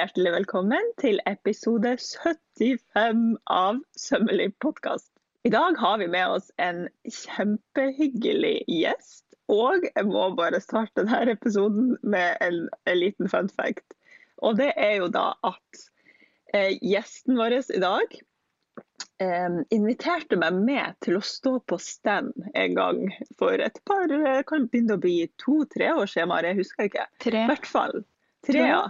hjertelig velkommen til episode 75 av Sømmelig podkast. I dag har vi med oss en kjempehyggelig gjest. Og jeg må bare starte denne episoden med en, en liten fun fact. Og det er jo da at eh, gjesten vår i dag eh, inviterte meg med til å stå på stand en gang for et par det Kan begynne å bli to-tre år siden, Mari. Jeg husker ikke. Tre. I hvert fall. Tre, ja.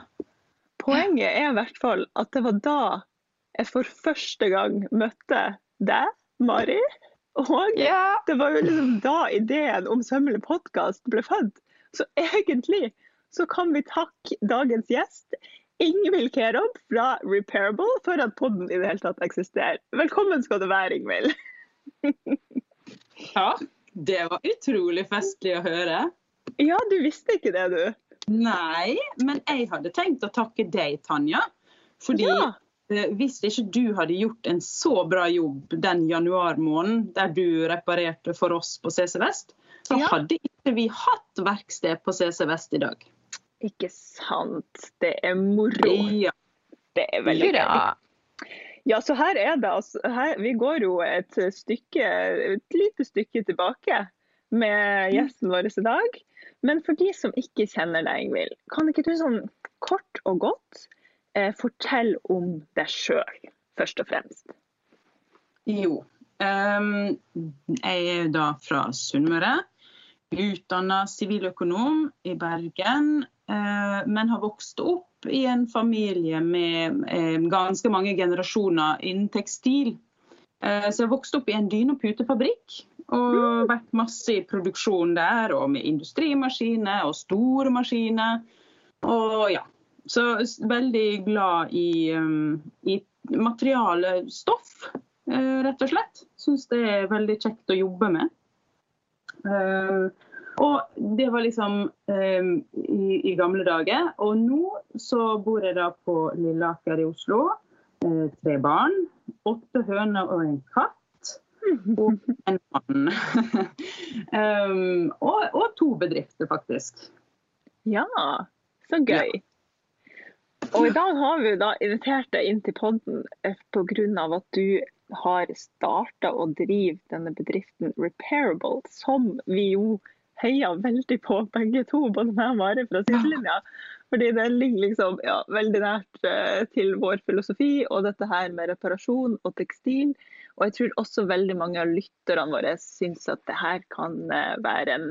Poenget er i hvert fall at det var da jeg for første gang møtte deg, Mari. Og Ja. det var jo liksom da ideen om Sømmelig podkast ble født. Så egentlig så kan vi takke dagens gjest, Ingvild Kerob fra Repairable, for at podden i det hele tatt eksisterer. Velkommen skal du være, Ingvild. Ja, det var utrolig festlig å høre. Ja, du visste ikke det, du. Nei, men jeg hadde tenkt å takke deg, Tanja. Fordi Ja. eh, hvis ikke du hadde gjort en så bra jobb den januarmåneden der du reparerte for oss på CC Vest, så Ja. hadde ikke vi hatt verksted på CC Vest i dag. Ikke sant. Det er moro. Ja. Det er veldig bra. Ja, så her er det altså her, Vi går jo et stykke, et lite stykke tilbake med gjesten vår i dag. Men for de som ikke kjenner deg, Ingvild, kan ikke du sånn kort og godt eh, fortelle om deg sjøl, først og fremst? Jo. Um, jeg er da fra Sunnmøre. Utdanna siviløkonom i Bergen. uh, men har vokst opp i en familie med eh, ganske mange generasjoner innen tekstil. Eh, så jeg har vokst opp i en dyne- og putefabrikk. Og vært masse i produksjon der, og med industrimaskiner og store maskiner. Og ja. Så veldig glad i, um, i materialestoff, eh, rett og slett. Syns det er veldig kjekt å jobbe med. Eh, og det var liksom eh, i, i gamle dager. Og nå så bor jeg da på Lilleaker i Oslo. Eh, tre barn. Åtte høner og en katt. Og en mann. um, og, og to bedrifter, faktisk. Ja, så gøy. Og i dag har vi da invitert deg inn til podden pga. at du har starta og driver denne bedriften Repairable, som vi jo heier veldig på begge to, både meg og Mari fra sidelinja. Fordi det ligger liksom ja, veldig nært eh, til vår filosofi og dette her med reparasjon og tekstil. Og jeg tror også veldig mange av lytterne våre syns at det her kan eh, være en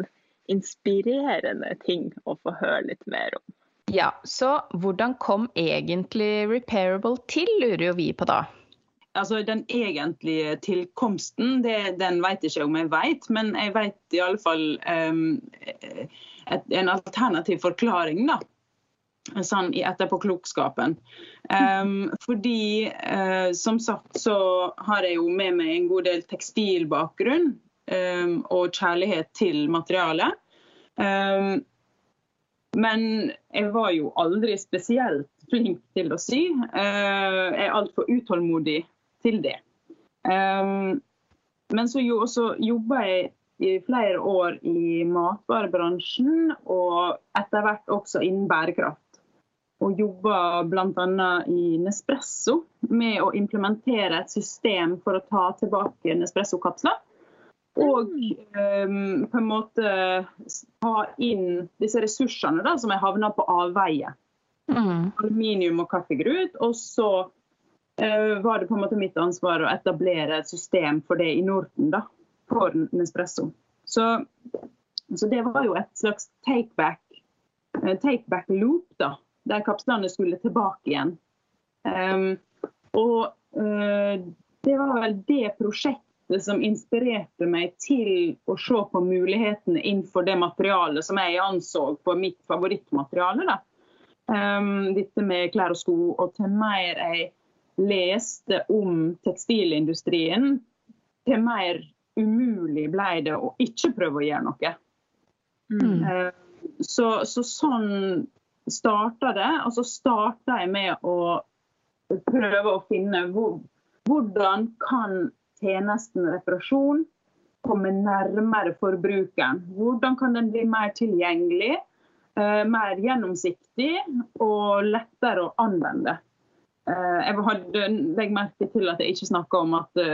inspirerende ting å få høre litt mer om. Ja, så hvordan kom egentlig Repairable til, lurer jo vi på da. Altså Den egentlige tilkomsten, det, den vet jeg ikke om jeg vet, men jeg vet i alle fall um, et, en alternativ forklaring, da. Sånn i etterpåklokskapen. Um, fordi uh, som sagt så har jeg jo med meg en god del tekstilbakgrunn um, og kjærlighet til materialet. Um, men jeg var jo aldri spesielt flink til å sy. Uh, jeg er altfor utålmodig til det. Men så jo, også jobba jeg i flere år i matvarebransjen, og etter hvert også innen bærekraft. Og jobber bl.a. i Nespresso med å implementere et system for å ta tilbake Nespresso-kapsler. Og um, på en måte ta inn disse ressursene da, som er havna på avveie. Mm. Aluminium og kaffegrut. Og så uh, var det på en måte mitt ansvar å etablere et system for det i Norden, da, for Nespresso. Så, så det var jo et slags take-back eh, take back loop, da, der kapslene skulle tilbake igjen. Um, og uh, det var vel det prosjektet som inspirerte meg til å se på mulighetene innenfor det materialet som jeg anså på mitt favorittmateriale. da. Um, dette med klær og sko. Og til mer jeg leste om tekstilindustrien, til mer umulig ble det å ikke prøve å gjøre noe. Mm. Uh, så, så sånn starta det. Og så starta jeg med å prøve å finne hvor, hvordan kan tjenesten reparasjon komme nærmere forbrukeren. Hvordan kan den bli mer tilgjengelig? eh, mer gjennomsiktig og lettere å anvende. Eh, jeg hadde legg merke til at jeg ikke snakka om at det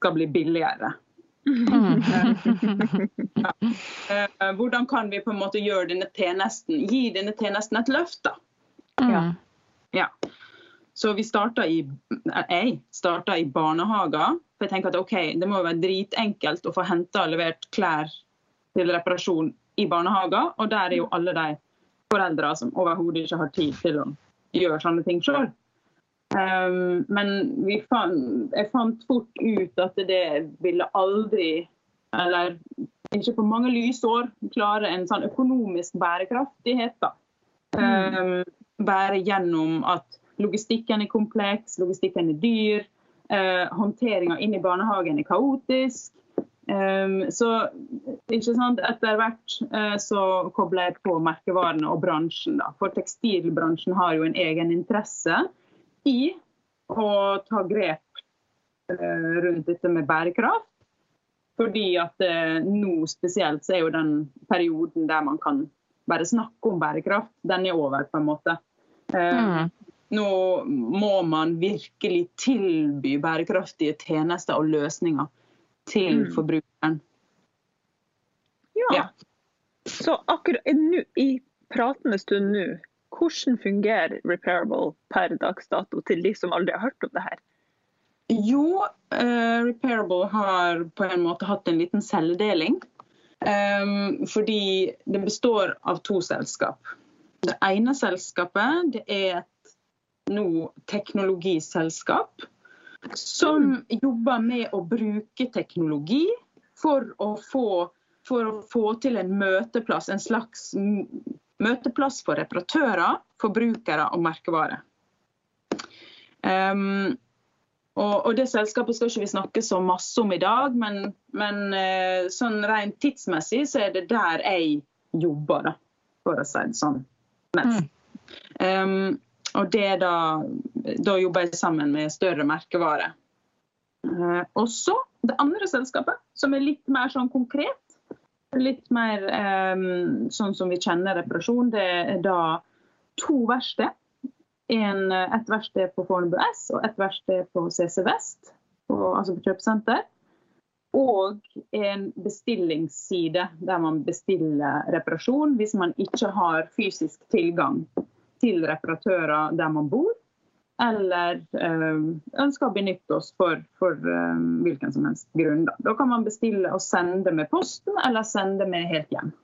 skal bli billigere. ja. Eh, hvordan kan vi på en måte gjøre denne tjenesten, gi denne tjenesten et løft? da? Ja. Ja. Så vi starta i, jeg starta i barnehager. For jeg tenker at ok, Det må jo være dritenkelt å få henta og levert klær til reparasjon i barnehager. Og der er jo alle de foreldra som overhodet ikke har tid til å gjøre sånne ting sjøl. Um, men fant, jeg fant fort ut at det ville aldri, eller ikke på mange lysår, klare en sånn økonomisk bærekraftighet. da. Um, bare gjennom at logistikken er kompleks, logistikken er dyr, uh, håndteringa inn i barnehagen er kaotisk. Um, så ikke sant, etter hvert uh, så kobler jeg på merkevarene og bransjen. da, For tekstilbransjen har jo en egen interesse i å ta grep uh, rundt dette med bærekraft. Fordi at nå spesielt så er jo den perioden der man kan bare snakke om bærekraft, den er over, på en måte. Mm. Nå må man virkelig tilby bærekraftige tjenester og løsninger til mm. forbrukeren. Ja. ja. Så akkurat i pratende stund nå, hvordan fungerer Repairable per dags dato til de som aldri har hørt om det her? Jo, uh, Repairable har på en måte hatt en liten celledeling. Um, fordi det består av to selskap. Det ene selskapet det er et nå teknologiselskap som mm. jobber med å bruke teknologi for å få, for å få til en møteplass, en slags møteplass for reparatører, forbrukere og merkevare. Um, og, og, Det selskapet skal ikke vi snakke så masse om i dag, men, men uh, sånn rent tidsmessig så er det der jeg jobber, da, for å si det sånn. Mest. Mm. Um, og det da, da jobber jeg sammen med større merkevare. Uh, også det andre selskapet, som er litt mer sånn konkret. Litt mer um, sånn som vi kjenner reparasjon. Det er da to verksted en, et verksted på Fornebu S og et verksted på CC Vest, på, altså på kjøpesenter. Og en bestillingsside der man bestiller reparasjon hvis man ikke har fysisk tilgang til reparatører der man bor, eller øh, ønsker å benytte oss for, for øh, hvilken som helst grunn. Da. da kan man bestille og sende med posten, eller sende med helt hjem.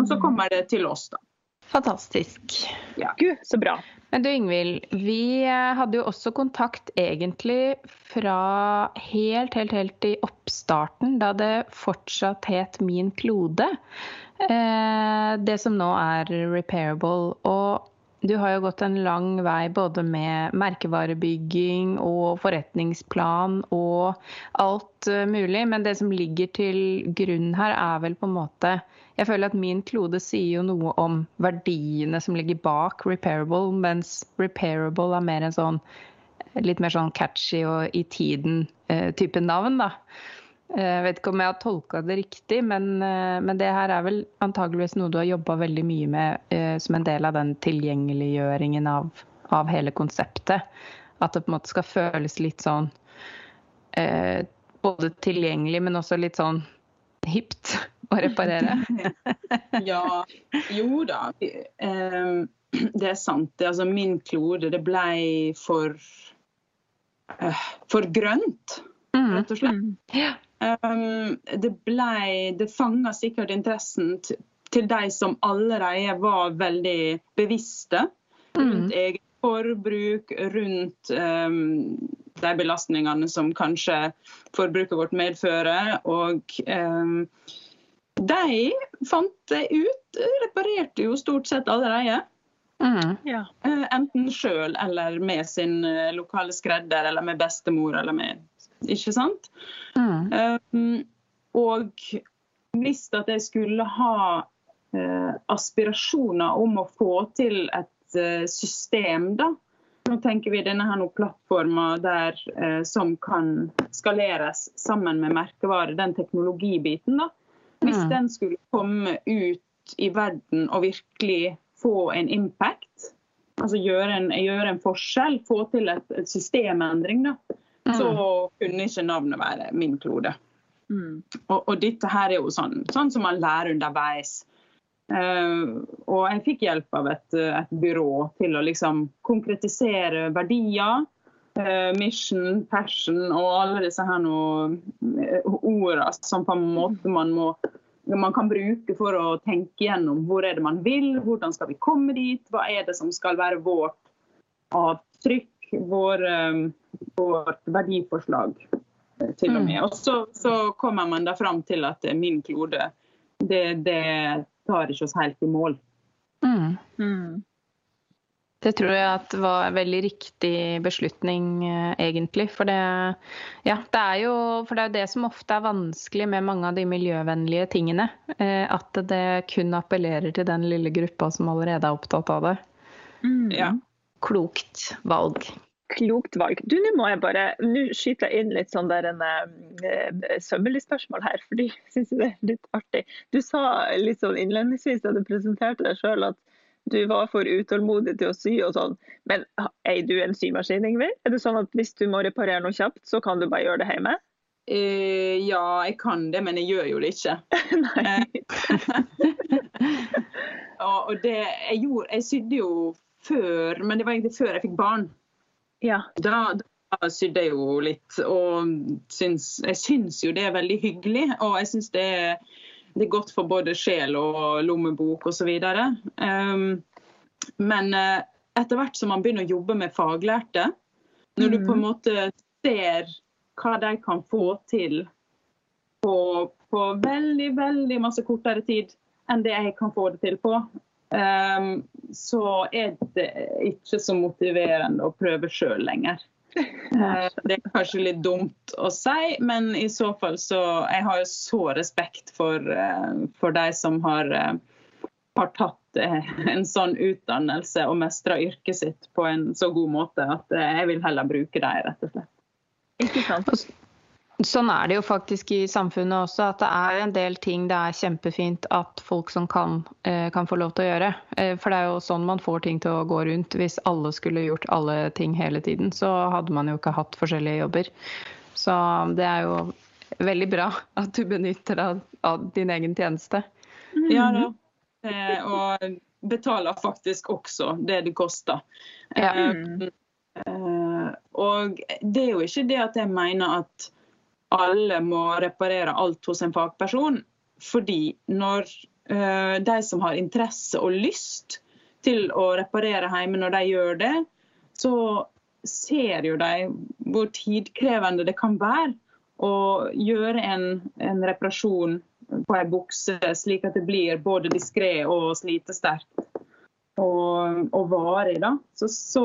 Og så kommer det til oss, da. Fantastisk. Ja. Gud, så bra. Men du Ingvild, vi eh, hadde jo også kontakt egentlig fra helt, helt, helt i oppstarten, da det fortsatt het Min klode. Eh, det som nå er repairable. Og du har jo gått en lang vei både med merkevarebygging og forretningsplan og alt eh, mulig. Men det som ligger til grunn her, er vel på en måte jeg føler at min klode sier jo noe om verdiene som ligger bak repairable, mens repairable er mer en sånn litt mer sånn catchy og i tiden-type eh, navn, da. Jeg eh, vet ikke om jeg har tolka det riktig, men, eh, men, det her er vel antageligvis noe du har jobba veldig mye med som en del av den tilgjengeliggjøringen av, av, hele konseptet. At det på en måte skal føles litt sånn eh, både tilgjengelig, men også litt sånn hipt å reparere. ja, jo da. Um, det er sant. Det, altså, min klode, det ble for for grønt, mm. rett og slett. Um, det ble Det fanga sikkert interessen til de som allerede var veldig bevisste rundt mm. eget forbruk, rundt um, de belastningene som kanskje forbruket vårt medfører. Og um, de fant det ut, reparerte jo stort sett allerede. Mm. Ja. Eh, enten sjøl eller med sin eh, lokale skredder eller med bestemor eller med Ikke sant? Mm. Um, og hvis at jeg skulle ha uh, aspirasjoner om å få til et uh, system, da. Nå tenker vi denne her plattforma der uh, som kan skaleres sammen med merkevare, den teknologibiten. da hvis mm. den skulle komme ut i verden og virkelig få en impact, altså gjøre en, gjøre en forskjell, få til et, et systemendring, da. Så kunne ikke navnet være Min klode. Mm. Og, og, dette her er jo sånn, sånn som man lærer underveis. Uh, og jeg fikk hjelp av et, et, byrå til å liksom konkretisere verdier. Uh, mission, passion og alle disse her noe, uh, ordene som på en måte man må man kan bruke for å tenke gjennom hvor er det man vil, hvordan skal vi komme dit, hva er det som skal være vårt avtrykk, vår, um, vårt verdiforslag eh, til og med. Mm. Og så, så, kommer man da fram til at min klode, det, det tar ikke oss helt i mål. Mm. Mm. Det tror jeg at var en veldig riktig beslutning, eh, egentlig. For det, ja, det er jo for det, er det som ofte er vanskelig med mange av de miljøvennlige tingene. Eh, at det kun appellerer til den lille gruppa som allerede er opptatt av det. Mm. Ja. Klokt valg. Klokt valg. Du, Nå må jeg bare nå skyter jeg inn litt sånn der en uh, sømmelig spørsmål her, fordi jeg syns det er litt artig. Du sa litt sånn innledningsvis da du presenterte deg sjøl at du var for utålmodig til å sy og sånn. Men er du en symaskin, Ingvild? Er det sånn at hvis du må reparere noe kjapt, så kan du bare gjøre det hjemme? Uh, ja, jeg kan det, men jeg gjør jo det ikke. og det jeg gjorde Jeg sydde jo før, men det var egentlig før jeg fikk barn. Ja. Da, da sydde jeg jo litt, og syns, jeg syns jo det er veldig hyggelig. Og jeg syns det det er godt for både sjel og lommebok osv. Um, men uh, etter hvert som man begynner å jobbe med faglærte, når du på en mm. måte ser hva de kan få til på, på, veldig, veldig masse kortere tid enn det jeg kan få det til på, um, så er det ikke så motiverende å prøve sjøl lenger. Uh, det er kanskje litt dumt å si, men i så fall så Jeg har jo så respekt for, uh, for de som har, uh, har tatt en sånn utdannelse og mestra yrket sitt på en så god måte at jeg vil heller bruke dem, rett og slett. Ikke sant? Sånn er det jo faktisk i samfunnet også, at det er en del ting det er kjempefint at folk som kan, eh, kan få lov til å gjøre. Eh, for det er jo sånn man får ting til å gå rundt. Hvis alle skulle gjort alle ting hele tiden, så hadde man jo ikke hatt forskjellige jobber. Så det er jo veldig bra at du benytter deg av din egen tjeneste. Ja da. Eh, og betaler faktisk også det det koster. Ja. Og det er jo ikke det at jeg mener at alle må reparere alt hos en fagperson. Fordi når uh, de som har interesse og lyst til å reparere hjemme, når de gjør det, så ser jo de hvor tidkrevende det kan være å gjøre en, en reparasjon på ei bukse slik at det blir både diskré og slitesterkt og, og varig. Da. Så, så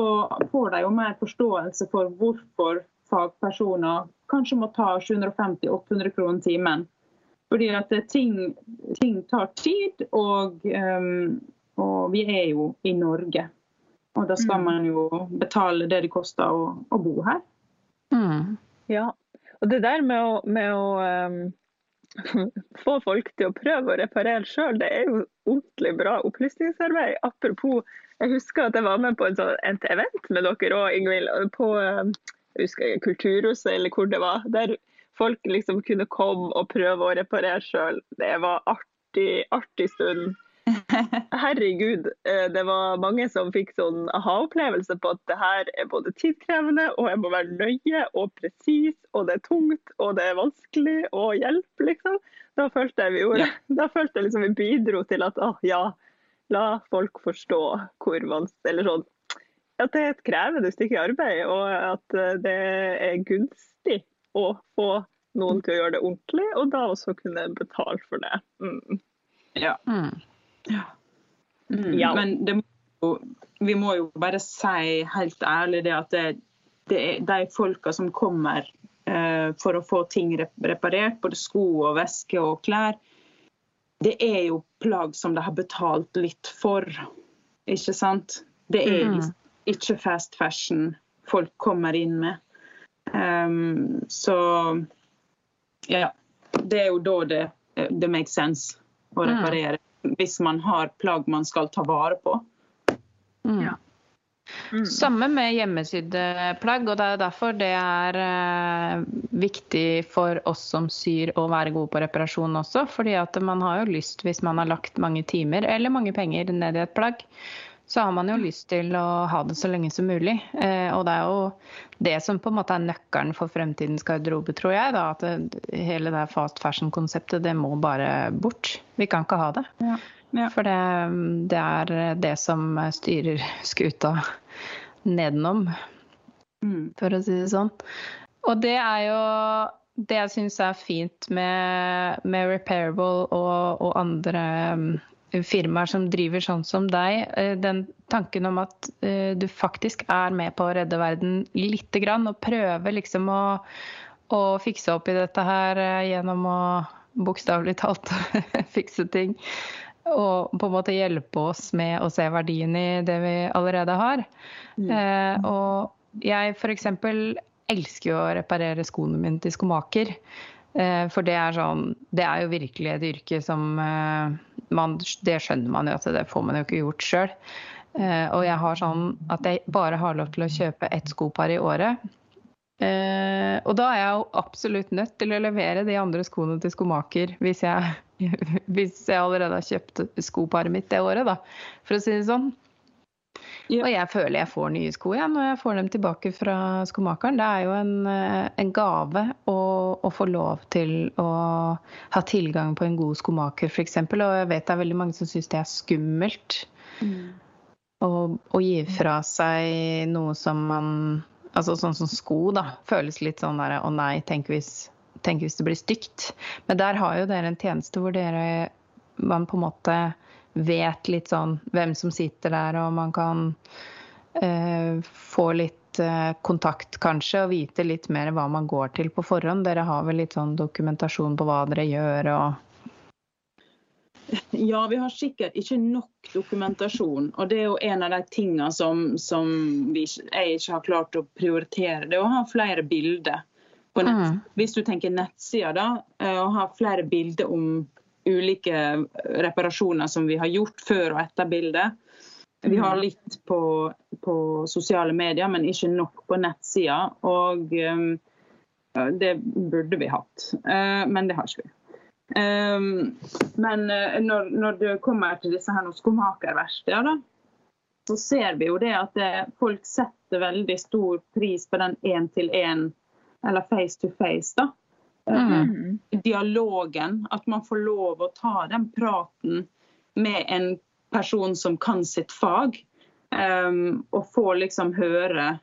får de jo mer forståelse for hvorfor fagpersoner kanskje må ta 750-800 kroner timen. Fordi at ting, ting tar tid, og, um, og, vi er jo i Norge. Og da skal mm. man jo betale det det koster å, å bo her. Mm. Ja, og det der med å, med å um, få folk til å prøve å reparere sjøl, det er jo ordentlig bra opplysningsarbeid. Apropos, jeg husker at jeg var med på en sånn event med dere òg, Ingvild. På husker Kulturhuset eller hvor det var. Der folk liksom kunne komme og prøve å reparere sjøl. Det var artig, artig stund. Herregud, eh, det var mange som fikk sånn aha-opplevelse på at det her er både tidkrevende, og jeg må være nøye og presis, og det er tungt, og det er vanskelig, å hjelpe, liksom. Da følte jeg vi gjorde, ja. da følte jeg liksom vi bidro til at å ja, la folk forstå hvor vanskelig Eller sånn at det er et krevende stykke arbeid, og at eh, det er gunstig å få noen til å gjøre det ordentlig, og da også kunne betale for det. Mm. Ja. Mm. ja. Mm. ja. Men må vi må jo bare si helt ærlig det at det, det er de folka som kommer eh, for å få ting reparert, både sko og veske og klær, det er jo plagg som de har betalt litt for. Ikke sant? Det er mm ikke fast fashion folk kommer inn med. Um, så ja. Det er jo da det, det makes sense å mm. reparere mm. hvis man har plagg man skal ta vare på. Mm. Ja. Mm. Samme med hjemmesydde plagg, og det er derfor det er eh, viktig for oss som syr å være gode på reparasjon også. fordi at man har jo lyst, hvis man har lagt mange timer eller mange penger ned i et plagg, så har man jo lyst til å ha det så lenge som mulig. Eh, og det er jo det som på en måte er nøkkelen for fremtidens garderobe, tror jeg. Da, at det, hele det fast fashion-konseptet, det må bare bort. Vi kan ikke ha det. Ja. Ja. For det, det er det som styrer skuta nedenom, Mm. for å si det sånn. Og det er jo det jeg syns er fint med, med Repairable og, og andre firmaer som driver sånn som deg. eh, Den tanken om at eh, du faktisk er med på å redde verden lite grann, og prøver liksom å, å fikse opp i dette her eh, gjennom å bokstavelig talt fikse ting. Og på en måte hjelpe oss med å se verdien i det vi allerede har. Eh, og jeg f.eks. elsker jo å reparere skoene mine til skomaker. Eh, for det er sånn Det er jo virkelig et yrke som eh, man, Det skjønner man jo at det får man jo ikke gjort sjøl. Eh, og jeg har sånn at jeg bare har lov til å kjøpe ett skopar i året. Og da er jeg jo absolutt nødt til å levere de andre skoene til skomaker hvis jeg, hvis jeg allerede har kjøpt skoparet mitt det året, da, for å si det sånn. Ja. Og jeg føler jeg får nye sko igjen når jeg får dem tilbake fra skomakeren. Det er jo en, eh, en gave å, å få lov til å ha tilgang på en god skomaker, f.eks. Og jeg vet det er veldig mange som syns det er skummelt å, å gi fra seg noe som man Altså sånn som sko, da. Føles litt sånn der å nei, tenk hvis, tenk hvis det blir stygt. Men der har jo dere en tjeneste hvor dere man på en måte vet litt sånn hvem som sitter der, og man kan eh, få litt eh, kontakt kanskje, og vite litt mer hva man går til på forhånd. Dere har vel litt sånn dokumentasjon på hva dere gjør og Ja, vi har sikkert ikke nok dokumentasjon. Og det er jo en av de tingene som, som vi, jeg ikke har klart å prioritere. Det er å ha flere bilder. På nett. Mm. Hvis du tenker nettsider, da. eh, Å ha flere bilder om ulike reparasjoner som vi har gjort før og etter bildet. Vi har litt på, på sosiale medier, men ikke nok på nettsida. Og um, det burde vi hatt, uh, men det har ikke vi. Um, men uh, når, når det kommer til disse her skomakerverkstedene, så ser vi jo det at det, folk setter veldig stor pris på den én-til-én, eller face to face, da. Mm. Dialogen. At man får lov å ta den praten med en person som kan sitt fag. Um, og få liksom høre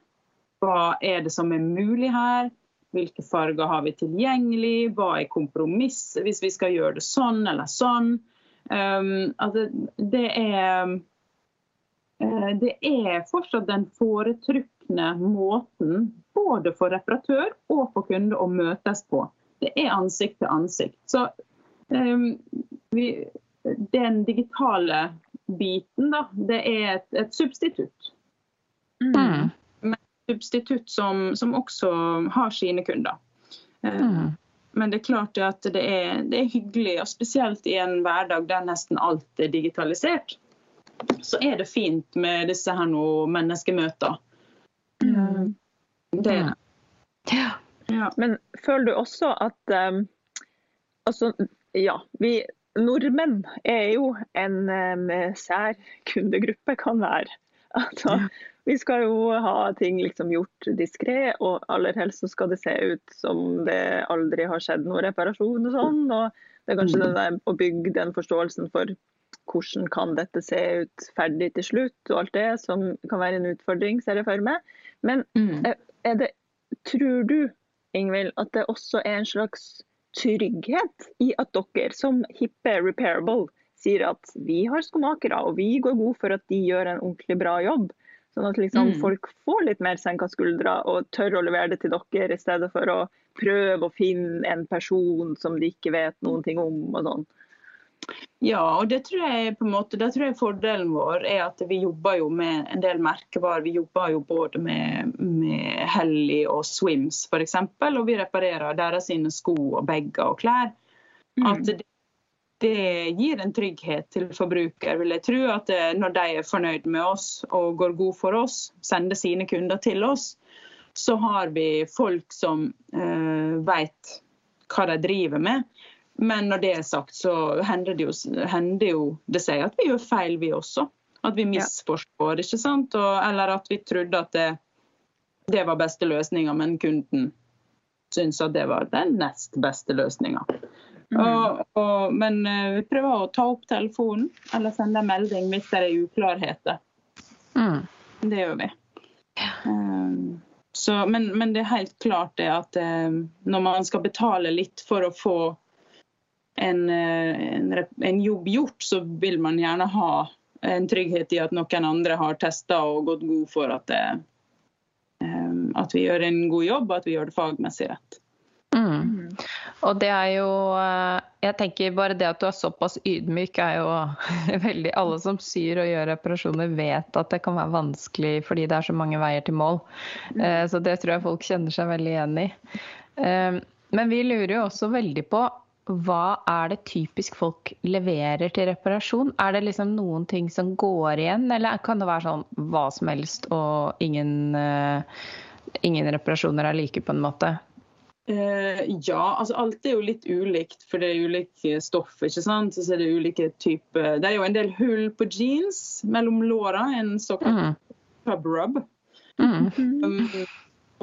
hva er det som er mulig her. Hvilke farger har vi tilgjengelig? Hva er kompromiss hvis vi skal gjøre det sånn eller sånn? Um, altså, det er eh, Det er fortsatt den foretrukne måten både for reparatør og for kunde å møtes på. Det er ansikt til ansikt. Så um, vi, den digitale biten, da, det er et, et substitutt mm. substitutt som, som også har sine kunder. Eh, Mm. Men det er klart at det er, det er hyggelig, og spesielt i en hverdag der nesten alt er digitalisert, så er det fint med disse her nå menneskemøter. Mm. Det er det. Ja. Ja. Men føler du også at um, Altså, ja. Vi nordmenn er jo en um, sær kundegruppe, kan være. Altså, vi skal jo ha ting liksom gjort diskré, og aller helst så skal det se ut som det aldri har skjedd noen reparasjon og sånn. Og det er kanskje det der å bygge den forståelsen for hvordan kan dette se ut ferdig til slutt, og alt det som kan være en utfordring, ser jeg for meg. Men Mm. er det, tror du, Ingvild, at det også er en slags trygghet i at dere som hippe repairable sier at vi har skomakere, og vi går god for at de gjør en ordentlig bra jobb? Sånn at liksom Mm. folk får litt mer senka skuldre og tør å levere det til dere, i stedet for å prøve å finne en person som de ikke vet noen ting om. og sånn. Ja, og det tror jeg på en måte, det tror jeg fordelen vår er at vi jobber jo med en del merkevarer. Vi jobber jo både med, med Helly og Swims f.eks., og vi reparerer deres sko og bager og klær. Mm. At det, det gir en trygghet til forbruker, vil jeg tro. At det, når de er fornøyd med oss og går god for oss, sender sine kunder til oss, så har vi folk som øh, vet hva de driver med. Men når det er sagt, så hender det jo, hender jo det seg at vi gjør feil, vi også. At vi misforstår, ikke sant? Og, eller at vi trodde at det, det var beste løsninga, men kunden syns at det var den nest beste løsninga. Mm. Men eh, vi prøver å ta opp telefonen eller sende en melding hvis det er uklarheter. Mm. Det gjør vi. Um, så, men, men, det er helt klart det at um, når man skal betale litt for å få en, en, en, jobb gjort, så vil man gjerne ha en trygghet i at noen andre har testa og gått god for at, det, um, at vi gjør en god jobb, og at vi gjør det fagmessig rett. Mm. Og det er jo eh, Jeg tenker bare det at du er såpass ydmyk, er jo veldig Alle som syr og gjør reparasjoner, vet at det kan være vanskelig fordi det er så mange veier til mål. Mm. Eh, så det tror jeg folk kjenner seg veldig igjen i. Eh, men vi lurer jo også veldig på hva er det typisk folk leverer til reparasjon? Er det liksom noen ting som går igjen, eller kan det være sånn hva som helst og ingen, ingen reparasjoner er like, på en måte? Uh, ja, altså alt er jo litt ulikt, for det er ulike stoff. ikke sant? Så er Det ulike typer Det er jo en del hull på jeans mellom låra, en såkalt mm. pub rub. Mm. Um,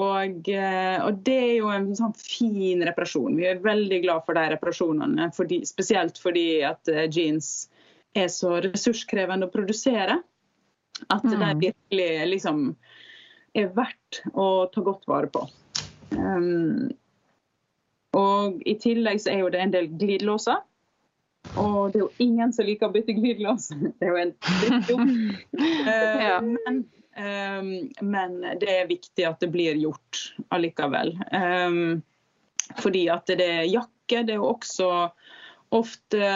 og, eh, og, det er jo en sånn fin reparasjon. Vi er veldig glad for de reparasjonene, fordi, spesielt fordi at eh, jeans er så ressurskrevende å produsere. At mm. det virkelig liksom er verdt å ta godt vare på. Um, og I tillegg så er jo det en del glidelåser. Og det er jo ingen som liker å bytte glidelås. Det er jo en dumt. Uh, ja. men, men, det er viktig at det blir gjort allikevel. Um, fordi at det er jakke. Det er jo også ofte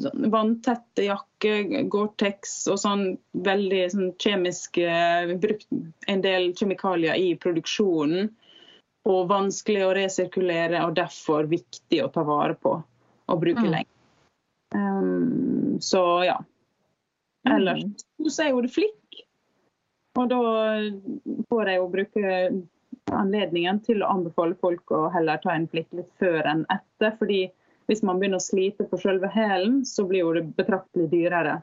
sånn vanntette jakker, Gore-Tex og sånn veldig sånn kjemiske Brukt en del kjemikalier i produksjonen og vanskelig å resirkulere, og derfor viktig å ta vare på og bruke mm. lenge. Um, så ja. Ellers mm. så er jo det flikk. Og da får jeg jo bruke anledningen til å anbefale folk å heller ta en flikk litt før enn etter. fordi hvis man begynner å slite på selve hælen, så blir jo det betraktelig dyrere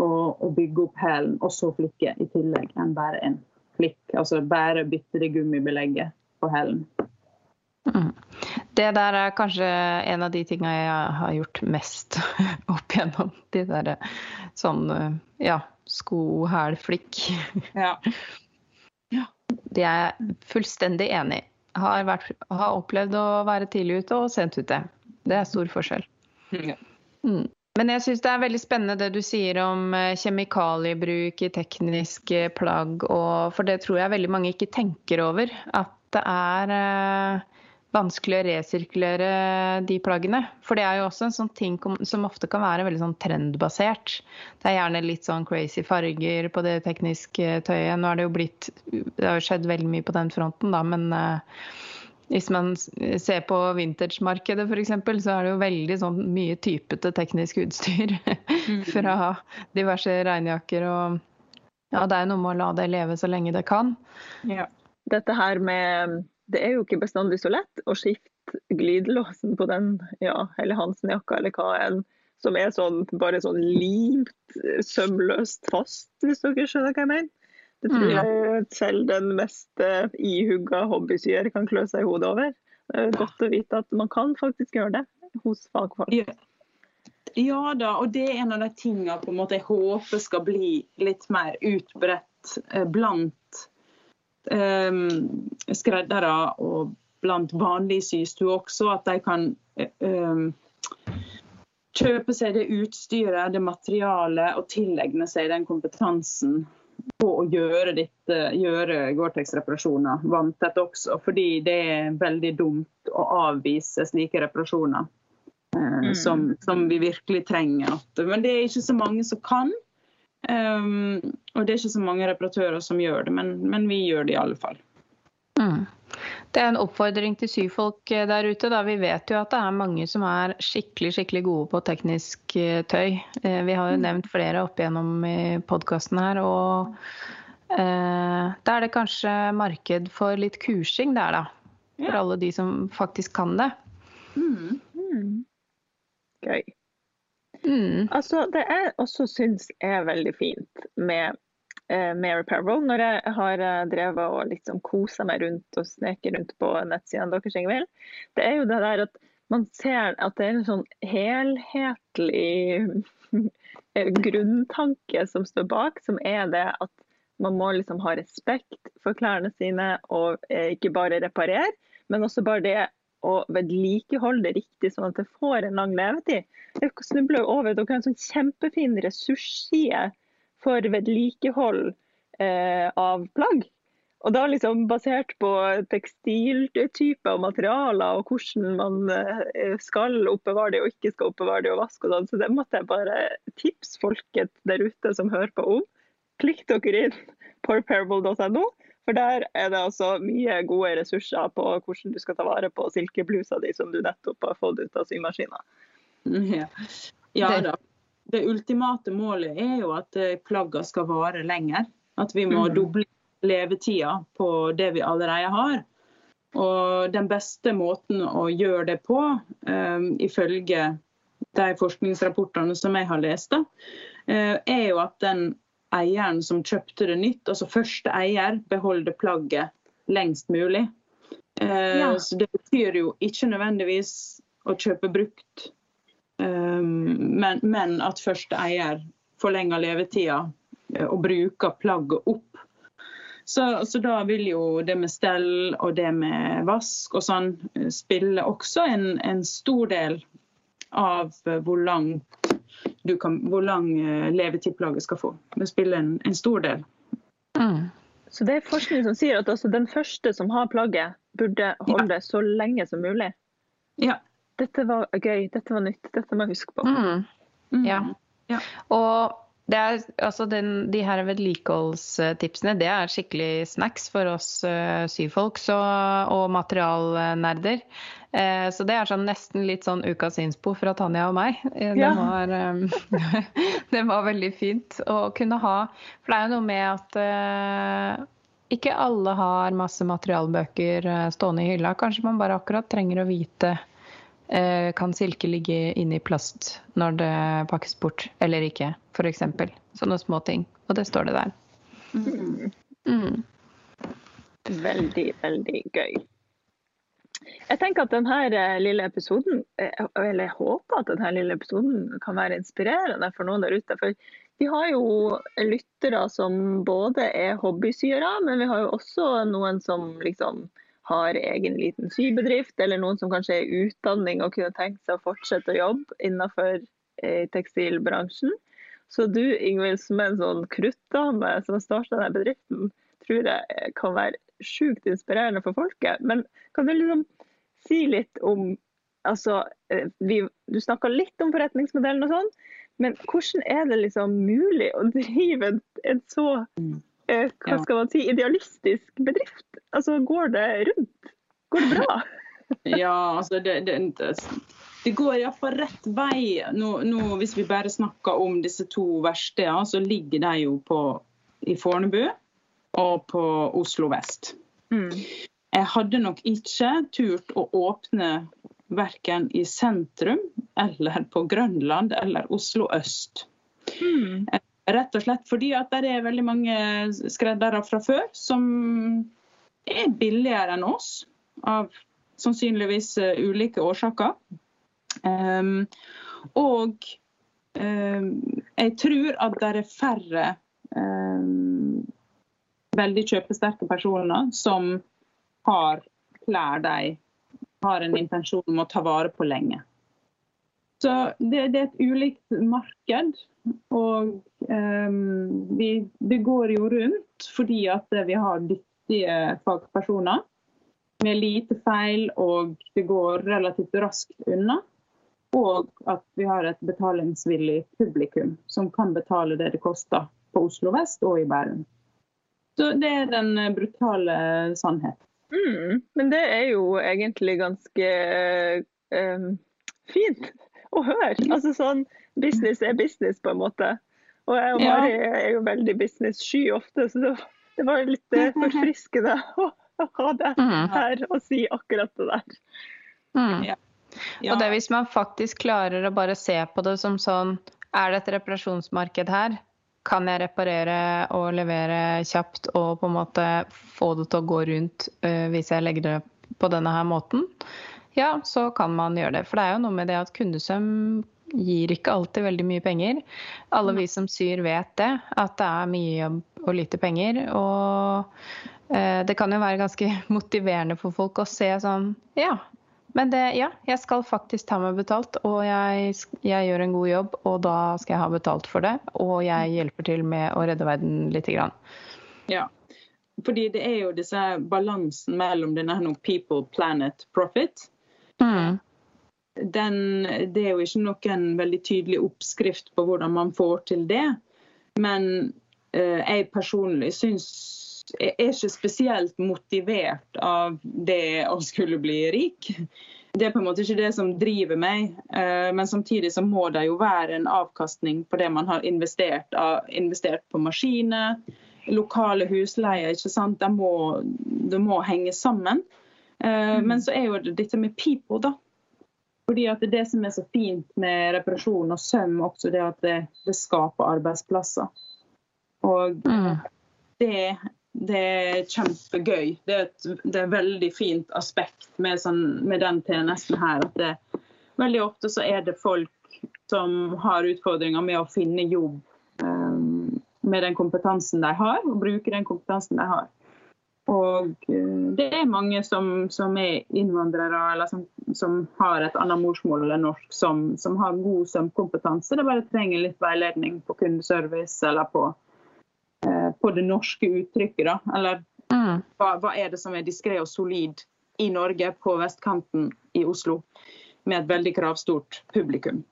å, å bygge opp hælen og så flikke i tillegg enn bare en flikk. Altså bare bytte det gummibelegget på hælen. Mm. Det der er kanskje en av de tingene jeg har gjort mest opp igjennom. De der sånn ja, sko-hæl-flikk. Ja. ja. Det er jeg fullstendig enig i. Har, har, opplevd å være tidlig ute og sent ute. Det er stor forskjell. Mm. Men jeg syns det er veldig spennende det du sier om eh, kjemikaliebruk i tekniske plagg. Og, for det tror jeg veldig mange ikke tenker over. At det er eh, vanskelig å resirkulere de plaggene. For det er jo også en sånn ting som ofte kan være veldig sånn trendbasert. Det er gjerne litt sånn crazy farger på det tekniske tøyet. Nå er det jo blitt Det har jo skjedd veldig mye på den fronten, da, men uh, hvis man ser på vintage-markedet f.eks., så er det jo veldig sånn mye typete teknisk utstyr. Mm. Fra diverse regnjakker og Ja, det er noe med å la det leve så lenge det kan. Ja dette her med Det er jo ikke bestandig så lett å skifte glidelåsen på den ja, eller Hansen-jakka eller hva enn, som er sånn, bare sånn limt sømløst fast, hvis dere skjønner hva jeg mener. Det tror mm. jeg selv den mest ihugga hobbysyer kan klø seg i hodet over. Det er godt å vite at man kan faktisk gjøre det hos fagfolk. Ja. ja da, og det er en av de tingene på en måte jeg håper skal bli litt mer utbredt eh, blant skreddere og blant vanlige systuer også, at de kan um, kjøpe seg det utstyret, det materialet, og tilegne seg den kompetansen på å gjøre, ditt, gjøre Gore-Tex-reparasjoner vanntett også. Fordi det er veldig dumt å avvise slike reparasjoner. Mm. Som, som, vi virkelig trenger. Men det er ikke så mange som kan. Um, og det er ikke så mange reparatører som gjør det, men, men vi gjør det i alle fall. Mm. Det er en oppfordring til syfolk eh, der ute. Da. Vi vet jo at det er mange som er skikkelig skikkelig gode på teknisk eh, tøy. Eh, vi har jo mm. nevnt flere opp igjennom i podkasten her. Og eh, da er det kanskje marked for litt kursing der, da. For ja. alle de som faktisk kan det. Mm. Mm. Gøy. Mm. Altså, det jeg også syns er veldig fint med eh, Mary Parable, når jeg har eh, drevet og liksom kosa meg rundt og sneket rundt på nettsidene deres, Ingvild, det er jo det der at man ser at det er en sånn helhetlig grunntanke som står bak, som er det at man må liksom ha respekt for klærne sine og eh, ikke bare reparere, men også bare det å vedlikeholde det riktig, sånn at det får en lang levetid. Jeg snubler over dere har en sånn kjempefin ressursside for vedlikehold eh, av plagg. Og da liksom basert på tekstiltyper og materialer og hvordan man eh, skal oppbevare det og ikke skal oppbevare det og vaske og sånn. Så det måtte jeg bare tipse folket der ute som hører på om. Klikk dere inn på repairable.no for der er det altså mye gode ressurser på hvordan du skal ta vare på silkeblusa di som du nettopp har fått ut av symaskina. Ja. ja da. Det ultimate målet er jo at eh, plaggene skal vare lenger. At vi må mm. doble levetida på det vi allerede har. Og den beste måten å gjøre det på, um, ifølge de forskningsrapportene som jeg har lest, da, uh, er jo at den eieren som kjøpte det nytt, altså første eier, beholder plagget lengst mulig. Eh, ja. Så det betyr jo ikke nødvendigvis å kjøpe brukt, um, men, men, at første eier forlenger levetida eh, og bruker plagget opp. Så, så, da vil jo det med stell og det med vask og sånn eh, spille også en, en stor del av hvor langt kan, hvor lang eh, levetid plagget skal få. Det spiller en, en stor del. Mm. Så det er forskning som sier at altså den første som har plagget, burde holde ja. så lenge som mulig? Ja. Dette var gøy, dette var nytt, dette må jeg huske på. Mm. Mm. Ja. ja. Og er, altså den, de her vedlikeholdstipsene det er skikkelig snacks for oss uh, syfolk så, og materialnerder. Uh, så det er sånn, nesten litt sånn ukas innspo fra Tanja og meg. Uh, ja. det, var, um, det, var, veldig fint å kunne ha. For det er jo noe med at ikke alle har masse materialbøker stående i hylla. Kanskje man bare akkurat trenger å vite Eh, kan silke ligge inni plast når det pakkes bort eller ikke, f.eks. Sånne små ting. Og det står det der. Mm. Mm. Veldig, veldig gøy. Jeg tenker at denne eh, lille episoden, eh, eller jeg håper at denne lille episoden kan være inspirerende for noen der ute. For vi har jo lyttere som både er hobbysyere, men vi har jo også noen som liksom har egen liten sybedrift, eller noen som kanskje er i utdanning og kunne tenkt seg å fortsette å jobbe innenfor eh, tekstilbransjen. Så du Ingvild, som er en sånn kruttdame som har starta denne bedriften, tror jeg kan være sjukt inspirerende for folket. Men kan du liksom si litt om Altså, eh, vi, du snakka litt om forretningsmodellen og sånn, men hvordan er det liksom mulig å drive en, en så mm. Hva skal man si, idealistisk bedrift? Altså, Går det rundt? Går det bra? ja, altså det, det, det går iallfall rett vei. Nå, nå, hvis vi bare snakker om disse to verkstedene, så ligger de jo på, i Fornebu og på Oslo vest. Mm. Jeg hadde nok ikke turt å åpne verken i sentrum eller på Grønland eller Oslo øst. Mm. Rett og slett fordi at det er veldig mange skreddere fra før som er billigere enn oss, av sannsynligvis eh, ulike årsaker. Um, og um, jeg tror at det er færre um, veldig kjøpesterke personer som har klær de har en intensjon om å ta vare på lenge. Så det, det er et ulikt marked. Og um, vi, det går jo rundt fordi at vi har dyktige fagpersoner med lite feil, og det går relativt raskt unna. Og at vi har et betalingsvillig publikum som kan betale det det koster på Oslo vest og i Bærum. Så det er den brutale sannhet. Mm, men det er jo egentlig ganske um, fint å høre. Altså sånn business er business, på en måte. Og jeg og Mari ja. er jo veldig business-sky ofte, så det, det var litt eh, forfriskende å ha det mm. her og si akkurat det der. Mm. Ja. Ja. Og det hvis man faktisk klarer å bare se på det som sånn Er det et reparasjonsmarked her? Kan jeg reparere og levere kjapt og på en måte få det til å gå rundt uh, hvis jeg legger det på denne her måten? Ja, så kan man gjøre det. For det er jo noe med det at kundesøm gir ikke alltid veldig mye penger. Alle vi som syr vet det, at det er mye jobb og lite penger. Og eh, det kan jo være ganske motiverende for folk å se sånn Ja, men det, ja, jeg skal faktisk ta meg betalt, og jeg, jeg, gjør en god jobb, og da skal jeg ha betalt for det. Og jeg hjelper til med å redde verden lite grann. Ja, fordi det er jo disse balansen mellom denne people, planet, profit. Mm den, det er jo ikke noen veldig tydelig oppskrift på hvordan man får til det. Men eh, jeg personlig syns jeg er ikke spesielt motivert av det å skulle bli rik. Det er på en måte ikke det som driver meg, eh, men samtidig så må det jo være en avkastning på det man har investert, investert på maskiner, lokale husleier. ikke sant? Det må, det må henge sammen. Eh, men så er jo det dette med pipo, da. Fordi at Det som er så fint med reparasjon og søm, også det at det, det skaper arbeidsplasser. Og mm. det, det, er kjempegøy. Det er et det er veldig fint aspekt med, sånn, med den tjenesten her. at det, Veldig ofte så er det folk som har utfordringer med å finne jobb um, med den kompetansen de har, og bruke den kompetansen de har. Og eh, det er mange som, som er innvandrere eller som, som, har et annet morsmål enn norsk, som, som har god sømkompetanse. Det bare trenger litt veiledning på kundeservice eller på, eh, på det norske uttrykket. Da. Eller mm. hva, hva, er det som er diskré og solid i Norge, på vestkanten i Oslo, med et veldig kravstort publikum.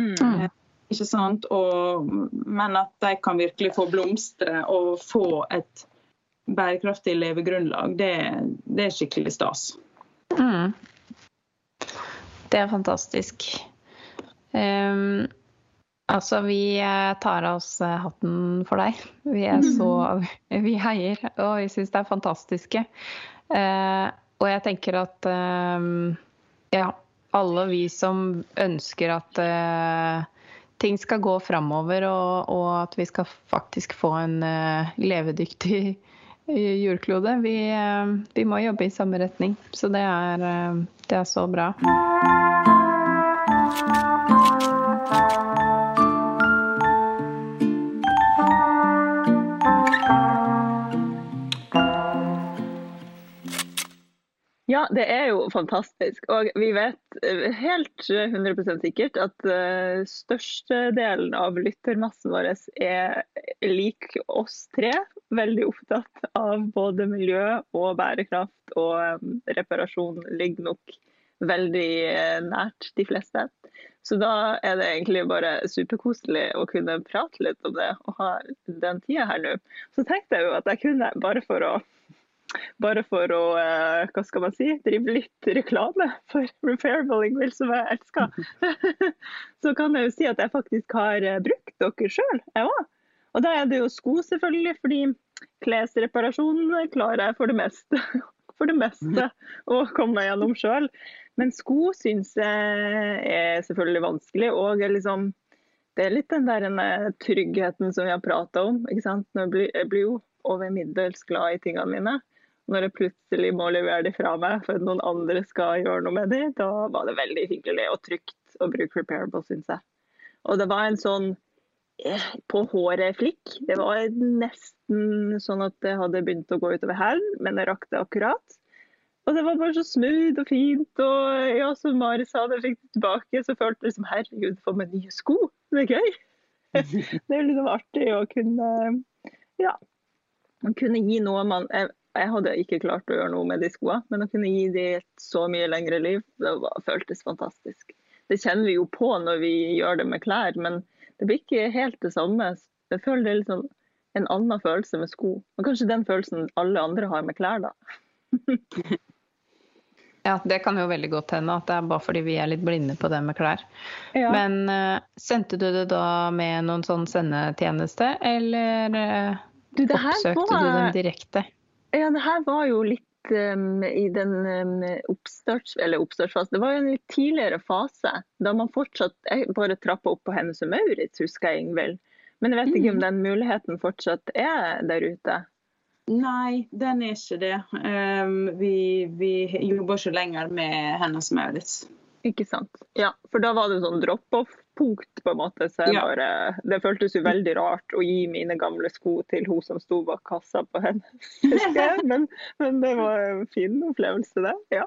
Mm. mm. Ikke sant? Og, men at de kan virkelig få blomstre og få et bærekraftig levegrunnlag, det, det er skikkelig stas. Mm. Det er fantastisk. Um, altså, vi eh, tar av oss eh, hatten for deg. Vi er så Vi heier, og vi syns det er fantastiske. Uh, og jeg tenker at um, ja, alle vi som ønsker at uh, ting skal gå framover, og, og, at vi skal faktisk få en uh, levedyktig jordklode. Vi, eh, vi, må jobbe i samme retning. Så det er, eh, det er så bra. Ja, det er jo fantastisk. Og vi vet eh, helt 100% sikkert at uh, størstedelen av lyttermassen vår er lik oss tre. Veldig opptatt av både miljø og bærekraft, og um, reparasjon ligger nok veldig nært de fleste. Så da er det egentlig bare superkoselig å kunne prate litt om det og ha den tida her nå. Så tenkte jeg jo at jeg kunne, bare for å bare for å eh, hva skal man si, drive litt reklame for Repairable Ingvild, som jeg elsker, så kan jeg jo si at jeg faktisk har eh, brukt dere sjøl. Og da er det jo sko, selvfølgelig, fordi klesreparasjon klarer jeg for det meste. For det meste å komme meg gjennom sjøl. Men sko syns jeg er selvfølgelig vanskelig. og liksom, det er litt den der eh, tryggheten som vi har prata om. ikke sant? Når Jeg blir jo over middels glad i tingene mine når jeg plutselig må levere de fra meg for at noen andre skal gjøre noe med de, da var det veldig hyggelig og trygt å bruke Repairable, syns jeg. Og det var en sånn eh, på håret-flikk. Det var nesten sånn at det hadde begynt å gå utover hælen, men jeg rakk det akkurat. Og det var bare så smooth og fint. Og ja, som Mari sa, da jeg fikk det tilbake, så følte jeg liksom herregud, få meg nye sko. Det er gøy. Det er liksom artig å kunne ja, kunne gi noe man jeg hadde ikke klart å gjøre noe med de skoene, men å kunne gi de et så mye lengre liv, det var, føltes fantastisk. Det kjenner vi jo på når vi gjør det med klær, men det blir ikke helt det samme. Jeg føler det er liksom en annen følelse med sko. Og kanskje den følelsen alle andre har med klær, da. Ja, det kan jo veldig godt hende at det er bare fordi vi er litt blinde på det med klær. Ja. Men uh, sendte du det da med noen sånn sendetjeneste, eller uh, Du, oppsøkte var- du dem direkte? Ja, det her var jo litt um, i den um, oppstarts, eller oppstartsfasen. Det var jo en litt tidligere fase, da man fortsatt jeg bare trappa opp på Hennes og Maurits, husker jeg, Ingvild. Men jeg vet ikke om den muligheten fortsatt er der ute. Nei, den er ikke det. Um, vi, vi jobber ikke lenger med Hennes Maurits. Ikke sant? Ja, for da var det sånn drop-off-punkt, på en måte. Så jeg bare, det føltes jo veldig rart å gi mine gamle sko til hun som sto bak kassa på hennes. husker. Men, men det var en fin opplevelse, det. Ja.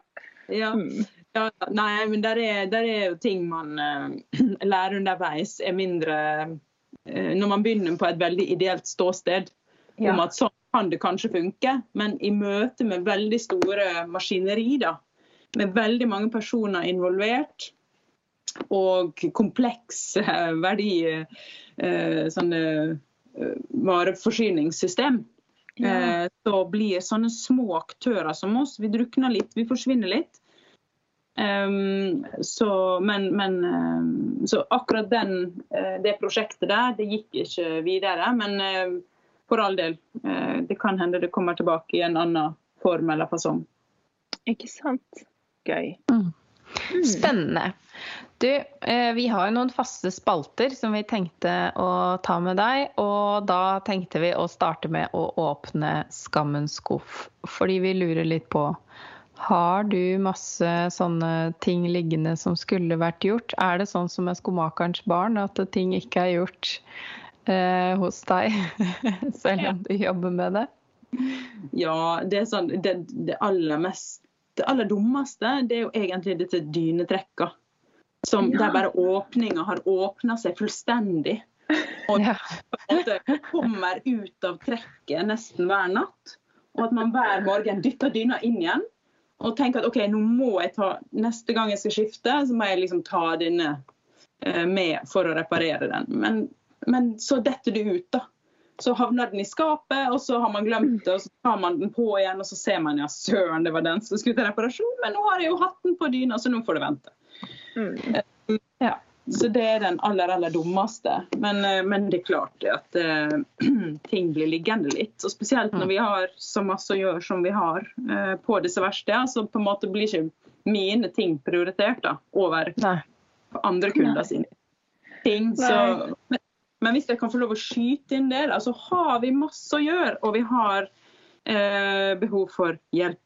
Ja. Mm. Ja, nei, men der er, der er jo ting man uh, lærer underveis, er mindre uh, Når man begynner på et veldig ideelt ståsted Ja. om at sånn kan det kanskje funke, men i møte med veldig store maskineri, da, med veldig mange personer involvert, og kompleks verdi eh, sånne eh, vareforsyningssystem, Ja. eh, så blir sånne små aktører som oss, vi drukner litt, vi forsvinner litt. Um, så, men, men så akkurat den, det prosjektet der, det gikk ikke videre. Men for all del, eh, det kan hende det kommer tilbake i en annen form eller fasong. Ikke sant? Gøy. Mm. Spennende. Du, eh, vi har jo noen faste spalter som vi tenkte å ta med deg. Og da tenkte vi å starte med å åpne skammens skuff. Fordi vi lurer litt på Har du masse sånne ting liggende som skulle vært gjort? Er det sånn som med skomakerens barn, at ting ikke er gjort eh, hos deg? Selv om du jobber med det? Ja, det er sånn Det, det aller mest Det aller dummeste, det er jo egentlig disse dynetrekka. Som Ja. der bare åpninga har åpna seg fullstendig. Og Ja. på en kommer ut av trekket nesten hver natt. Og at man hver morgen dytter dyna inn igjen. Og tenker at OK, nå må jeg ta Neste gang jeg skal skifte, så må jeg liksom ta denne eh, med for å reparere den. Men, men så detter det ut, da. Så havner den i skapet, og så har man glemt det, og så tar man den på igjen, og så ser man ja, søren, det var den som skulle til reparasjon, men nå har jeg jo hatt den på dyna, så nå får det vente. Mm. Ja. Så det er den aller, aller dummeste. Men, eh, men det er klart at eh, ting blir liggende litt. Og spesielt når vi har så masse å gjøre som vi har eh, på disse verkstedene, så på en måte blir ikke mine ting prioritert da, over Nei. andre kunder sine ting. Så, men, men hvis jeg kan få lov å skyte inn det, så har vi masse å gjøre, og vi har eh, behov for hjelp.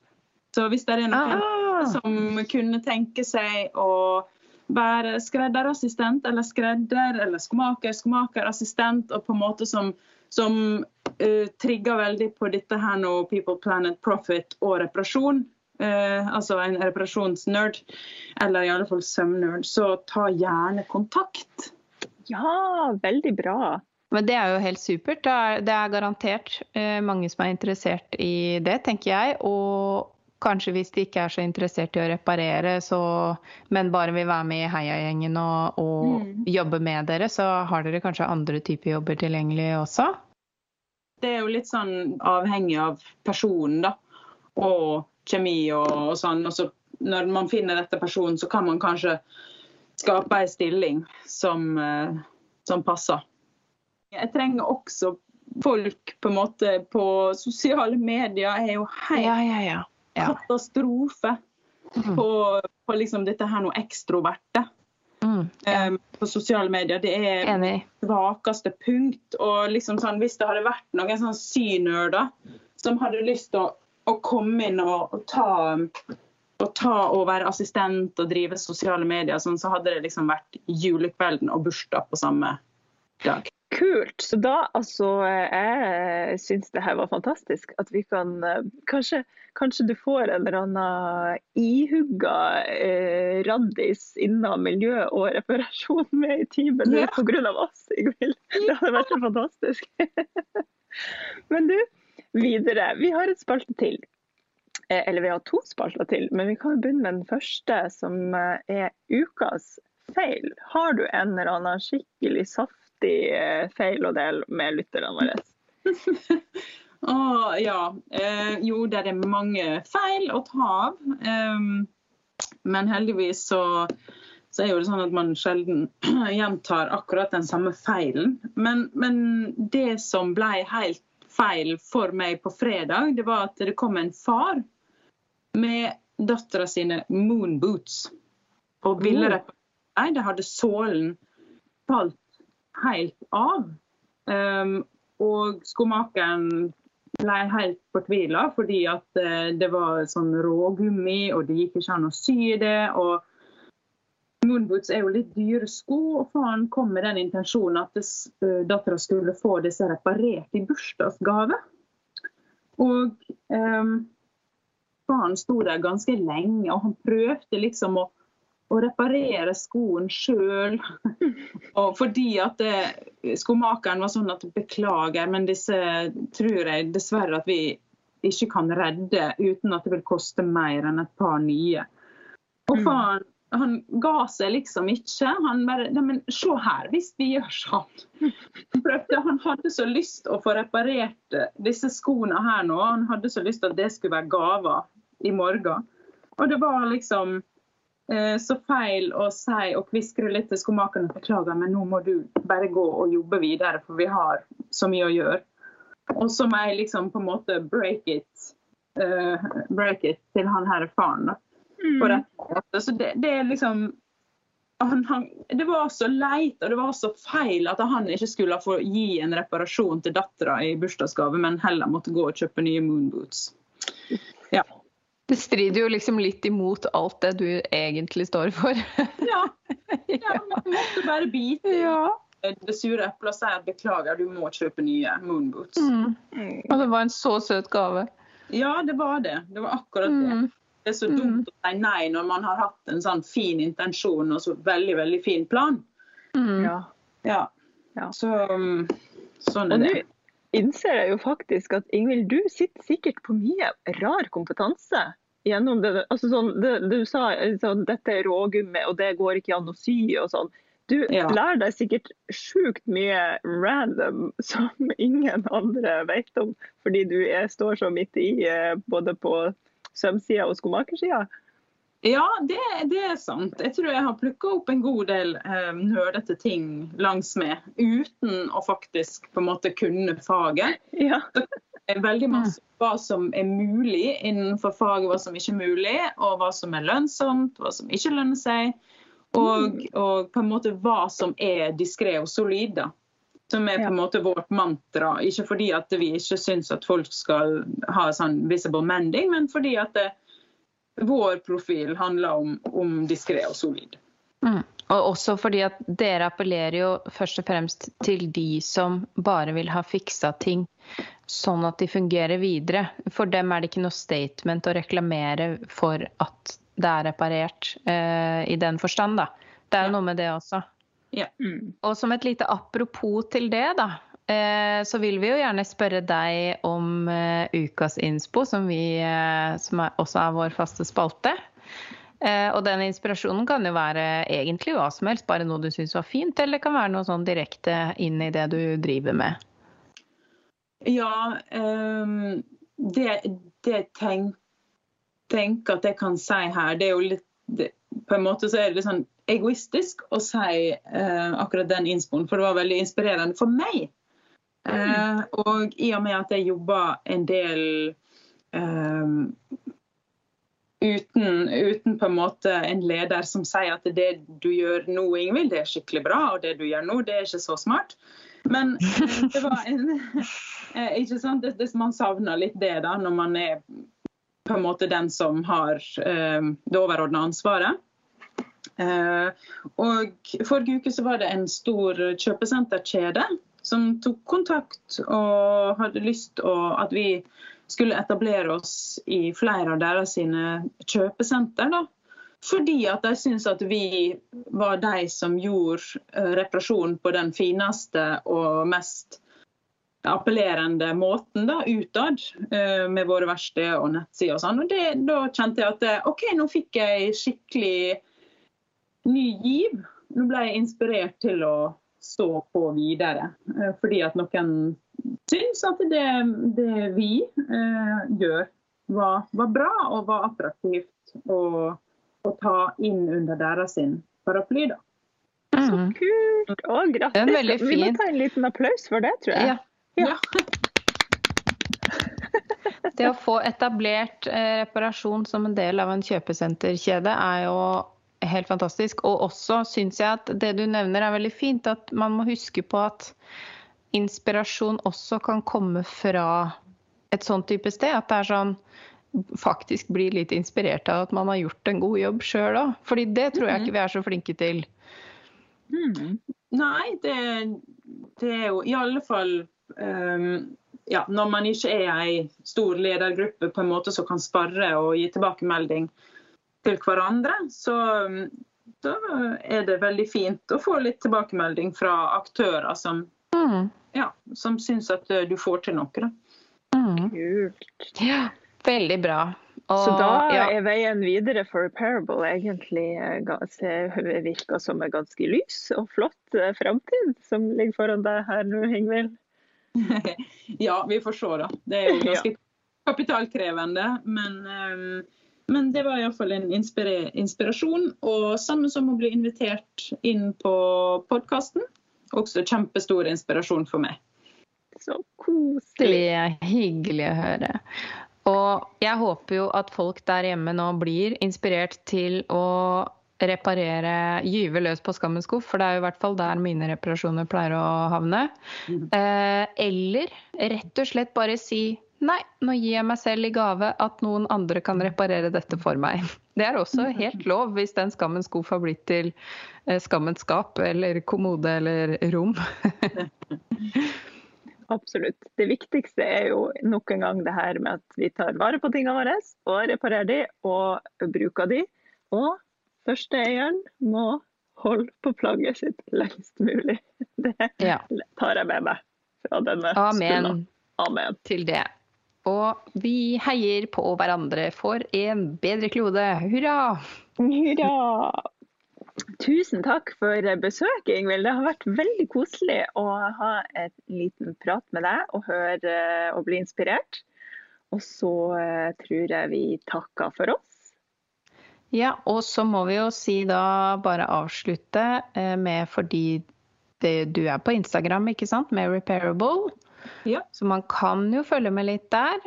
Så hvis det er noen Ah. som kunne tenke seg å være skredderassistent eller skredder eller skomaker, skomakerassistent, og på en måte som, som uh, trigger veldig på dette her nå, People, Planet, Profit og reparasjon, Uh, altså en reparasjonsnerd, eller i alle fall søvnnerd, så ta gjerne kontakt. Ja, veldig bra. Men det er jo helt supert. Det er, det er garantert eh, mange som er interessert i det, tenker jeg. Og kanskje hvis de ikke er så interessert i å reparere, så, men bare vil være med i heiagjengen og, og Mm. jobbe med dere, så har dere kanskje andre typer jobber tilgjengelig også? Det er jo litt sånn avhengig av personen, da. Og kjemi og, og sånn. Og så når man finner dette personen, så kan man kanskje skape ei stilling som, eh, som passer. Jeg trenger også folk på en måte på sosiale medier. Jeg er jo helt Ja, ja, ja. Ja. katastrofe Mm. på, på liksom dette her noe ekstroverte. Mm, ja. um, på sosiale medier. Det er Enig. svakeste punkt. Og liksom sånn, hvis det hadde vært noen sånn synerder som hadde lyst til å, å komme inn og, og ta og ta og være assistent og drive sosiale medier, sånn, så hadde det liksom vært julekvelden og bursdag på samme dag. Kult. Så da, altså, jeg syns det her var fantastisk. At vi kan eh, Kanskje, kanskje du får en eller annen ihugga eh, raddis innen miljø og reparasjon med i teamet nå Ja. pga. oss, Ingvild. Det hadde vært så fantastisk. Men du, videre. Vi har et spalte til. Eh, Eller vi har to spalter til, men vi kan begynne med den første, som eh, er ukas feil. Har du en eller annen skikkelig saftig eh, feil å dele med lytterne våre? oh, ja. Eh, jo, det er mange feil å ta av. Um, men heldigvis så, så, er jo det sånn at man sjelden gjentar akkurat den samme feilen. Men, men, det som ble helt feil for meg på fredag, det var at det kom en far med dattera sine moonboots. Og ville oh. Nei, det hadde sålen falt helt av. Um, og skomakeren ble helt fortvila fordi at uh, det var sånn rågummi, og det gikk ikke an å sy det. og Moonboots er jo litt dyre sko, og faren kom med den intensjonen at uh, dattera skulle få disse reparert i bursdagsgave. Og um, faren sto der ganske lenge, og han prøvde liksom å å reparere skoen sjøl. fordi at det, skomakeren var sånn at beklager, men disse tror jeg dessverre at vi ikke kan redde uten at det vil koste mer enn et par nye. Og mm. faren han ga seg liksom ikke. Han bare men se her, hvis vi gjør sånn. Prøvde, han hadde så lyst å få reparert disse skoene her nå. Han hadde så lyst at det skulle være gaver i morgen. Og det var liksom Eh, så feil å si og kviskre litt til skomakeren beklager, men nå må du bare gå og jobbe videre, for vi har så mye å gjøre. Og så må jeg liksom på en måte break it, uh, break it til han her faren. Mm. Så det, det er liksom han, han, det var så leit og det var så feil at han ikke skulle få gi en reparasjon til dattera i bursdagsgave, men heller måtte gå og kjøpe nye moonboots. Ja. Det strider jo liksom litt imot alt det du egentlig står for. ja. ja, man måtte bare bite ja. det sure eplet og si at beklager, du må kjøpe nye moonboots. Mm. Mm. Og det var en så søt gave. Ja, det var det. Det var akkurat det. Mm. Det er så dumt mm. å si nei når man har hatt en sånn fin intensjon og så veldig, veldig fin plan. Mm. Ja. ja. ja. Så um, sånn er det innser jeg jo faktisk at Ingvild, du sitter sikkert på mye rar kompetanse. gjennom det. Altså sånn, det, Du sa sånn, dette er rågummi, og det går ikke an å sy og sånn. Du ja. lærer deg sikkert sjukt mye random som ingen andre vet om, fordi du er, står så midt i eh, både på sømsida og skomakersida. Ja, det, det, er sant. Jeg tror jeg har plukka opp en god del eh, nerdete ting langs med, uten å faktisk på en måte kunne faget. Ja. Veldig masse hva som er mulig innenfor faget, hva som ikke er mulig, og hva som er lønnsomt, hva som ikke lønner seg. Og, mm. og på en måte hva som er diskré og solid. da. Som er på en måte vårt mantra. Ikke fordi at vi ikke syns at folk skal ha sånn visible mending, men fordi at det, vår profil handler om, om diskré og solid. Mm. Og også fordi at dere appellerer jo først og fremst til de som bare vil ha fiksa ting sånn at de fungerer videre. For dem er det ikke noe statement å reklamere for at det er reparert eh, i den forstand, da. Det er jo ja. noe med det også. Ja. Mm. Og som et lite apropos til det, da, så vil vi jo gjerne spørre deg om eh, ukas innspo, som, vi, eh, som er, også er vår faste spalte. Og den inspirasjonen kan jo være egentlig hva som helst, bare noe du syns var fint, eller det kan være noe sånn direkte inn i det du driver med. Ja, um, det, det tenk, tenker at jeg kan si her, det er jo litt det, På en måte så er det litt sånn egoistisk å si uh, akkurat den innspoen, for det var veldig inspirerende for meg. Eh, og i og med at jeg jobber en del eh, uten, uten, på en måte en leder som sier at det du gjør nå, Ingvild, det er skikkelig bra, og det du gjør nå, det er ikke så smart. Men eh, det var en eh, ikke sant? Det, det, Man savner litt det da, når man er på en måte den som har eh, det overordna ansvaret. Og Forrige uke så var det en stor kjøpesenterkjede som tok kontakt og hadde lyst til at vi skulle etablere oss i flere av deres sine kjøpesenter. Da. Fordi at de syntes at vi var de som gjorde eh, reparasjon på den fineste og mest appellerende måten da, utad, eh, med våre verksteder og nettsider og sånn. Og det, da kjente jeg at eh, OK, nå fikk jeg skikkelig ny giv. Nå ble jeg inspirert til å stå på videre. Eh, fordi at noen syns at det, det vi eh, gjør, var, var, bra og var attraktivt å, å ta inn under deres paraply. da. Så mm. kult! Å, grattis. Vi må ta en liten applaus for det, tror jeg. Ja. ja. Det å få etablert eh, reparasjon som en del av en kjøpesenterkjede er jo helt fantastisk. Og også syns jeg at det du nevner er veldig fint, at man må huske på at inspirasjon også kan komme fra et sånn type sted. At det er sånn faktisk blir litt inspirert av at man har gjort en god jobb sjøl òg. Fordi det tror jeg ikke vi er så flinke til. Mm. Nei, det, det, er jo i alle fall um, ja, når man ikke er ei stor ledergruppe på en måte som kan sparre og gi tilbakemelding til hverandre, så da er det veldig fint å få litt tilbakemelding fra aktører som, mm. ja, som syns at du får til noe. Mm. Kult. Ja, veldig bra. Og, så da ja. er veien videre for Repairable egentlig eh, virker som en ganske lys og flott eh, framtid som ligger foran deg her nå, Ingvild? ja, vi får se, da. Det er jo ganske ja. kapitalkrevende. Men, um, men det var iallfall en inspirasjon. Og sammen som å bli invitert inn på podkasten. Også kjempestor inspirasjon for meg. Så koselig. Hyggelig å høre. Og jeg håper jo at folk der hjemme nå blir inspirert til å reparere, gyve løs på skammens skuff, for det er jo i hvert fall der mine reparasjoner pleier å havne. Mm. Eh, eller rett og slett bare si nei, nå gir jeg meg selv i gave at noen andre kan reparere dette for meg. Det er også helt lov hvis den skammens skuff har blitt til eh, skammens skap eller kommode eller rom. Absolutt. Det viktigste er jo nok en gang det her med at vi tar vare på tingene våre og reparerer de og bruker de. Og Førsteeieren må holde på plagget sitt lengst mulig. Det tar jeg med meg fra denne Amen. Amen til det. Og vi heier på hverandre for en bedre klode. Hurra! Hurra! Tusen takk for besøket, Ingvild. Det har vært veldig koselig å ha en liten prat med deg og høre og bli inspirert. Og så eh, tror jeg vi takker for oss. Ja, og så må vi jo si da bare avslutte eh, med fordi det, du er på Instagram, ikke sant, med Repairable. Ja. Så man kan jo følge med litt der.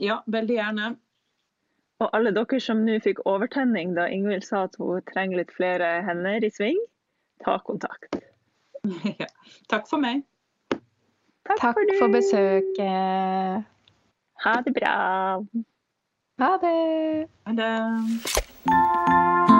Ja, veldig gjerne. Og alle dere som nå fikk overtenning da Ingvild sa at hun trenger litt flere hender i sving, ta kontakt. Ja. Takk for meg. Takk, Takk for, for besøket. Ha det bra. Ha det. Ha det.